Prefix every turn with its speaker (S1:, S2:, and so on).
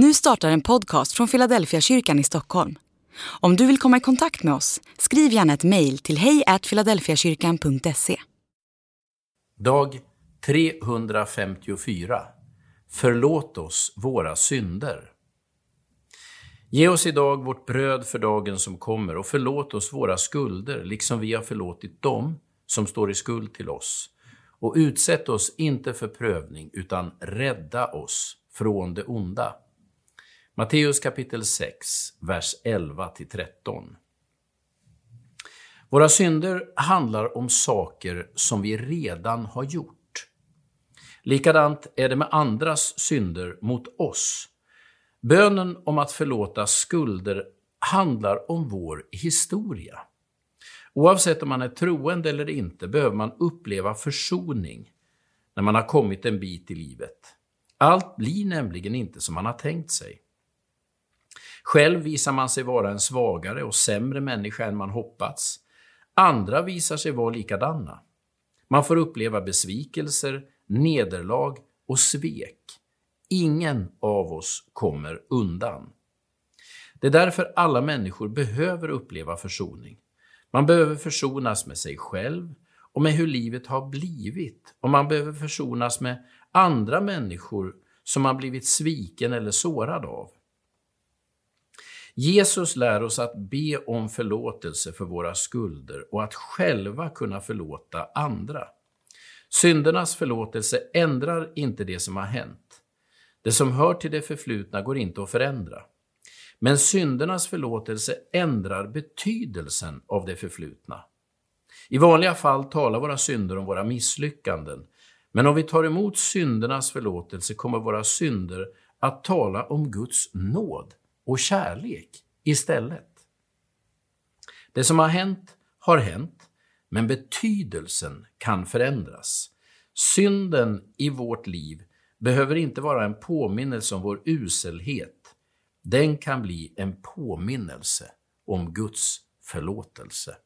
S1: Nu startar en podcast från Philadelphia kyrkan i Stockholm. Om du vill komma i kontakt med oss, skriv gärna ett mejl till hejfiladelfiakyrkan.se.
S2: Dag 354 Förlåt oss våra synder. Ge oss idag vårt bröd för dagen som kommer och förlåt oss våra skulder, liksom vi har förlåtit dem som står i skuld till oss. Och utsätt oss inte för prövning, utan rädda oss från det onda. Matteus kapitel 6, vers 11-13. Våra synder handlar om saker som vi redan har gjort. Likadant är det med andras synder mot oss. Bönen om att förlåta skulder handlar om vår historia. Oavsett om man är troende eller inte behöver man uppleva försoning när man har kommit en bit i livet. Allt blir nämligen inte som man har tänkt sig. Själv visar man sig vara en svagare och sämre människa än man hoppats. Andra visar sig vara likadana. Man får uppleva besvikelser, nederlag och svek. Ingen av oss kommer undan. Det är därför alla människor behöver uppleva försoning. Man behöver försonas med sig själv och med hur livet har blivit. Och man behöver försonas med andra människor som man blivit sviken eller sårad av. Jesus lär oss att be om förlåtelse för våra skulder och att själva kunna förlåta andra. Syndernas förlåtelse ändrar inte det som har hänt. Det som hör till det förflutna går inte att förändra. Men syndernas förlåtelse ändrar betydelsen av det förflutna. I vanliga fall talar våra synder om våra misslyckanden, men om vi tar emot syndernas förlåtelse kommer våra synder att tala om Guds nåd och kärlek istället. Det som har hänt har hänt, men betydelsen kan förändras. Synden i vårt liv behöver inte vara en påminnelse om vår uselhet. Den kan bli en påminnelse om Guds förlåtelse.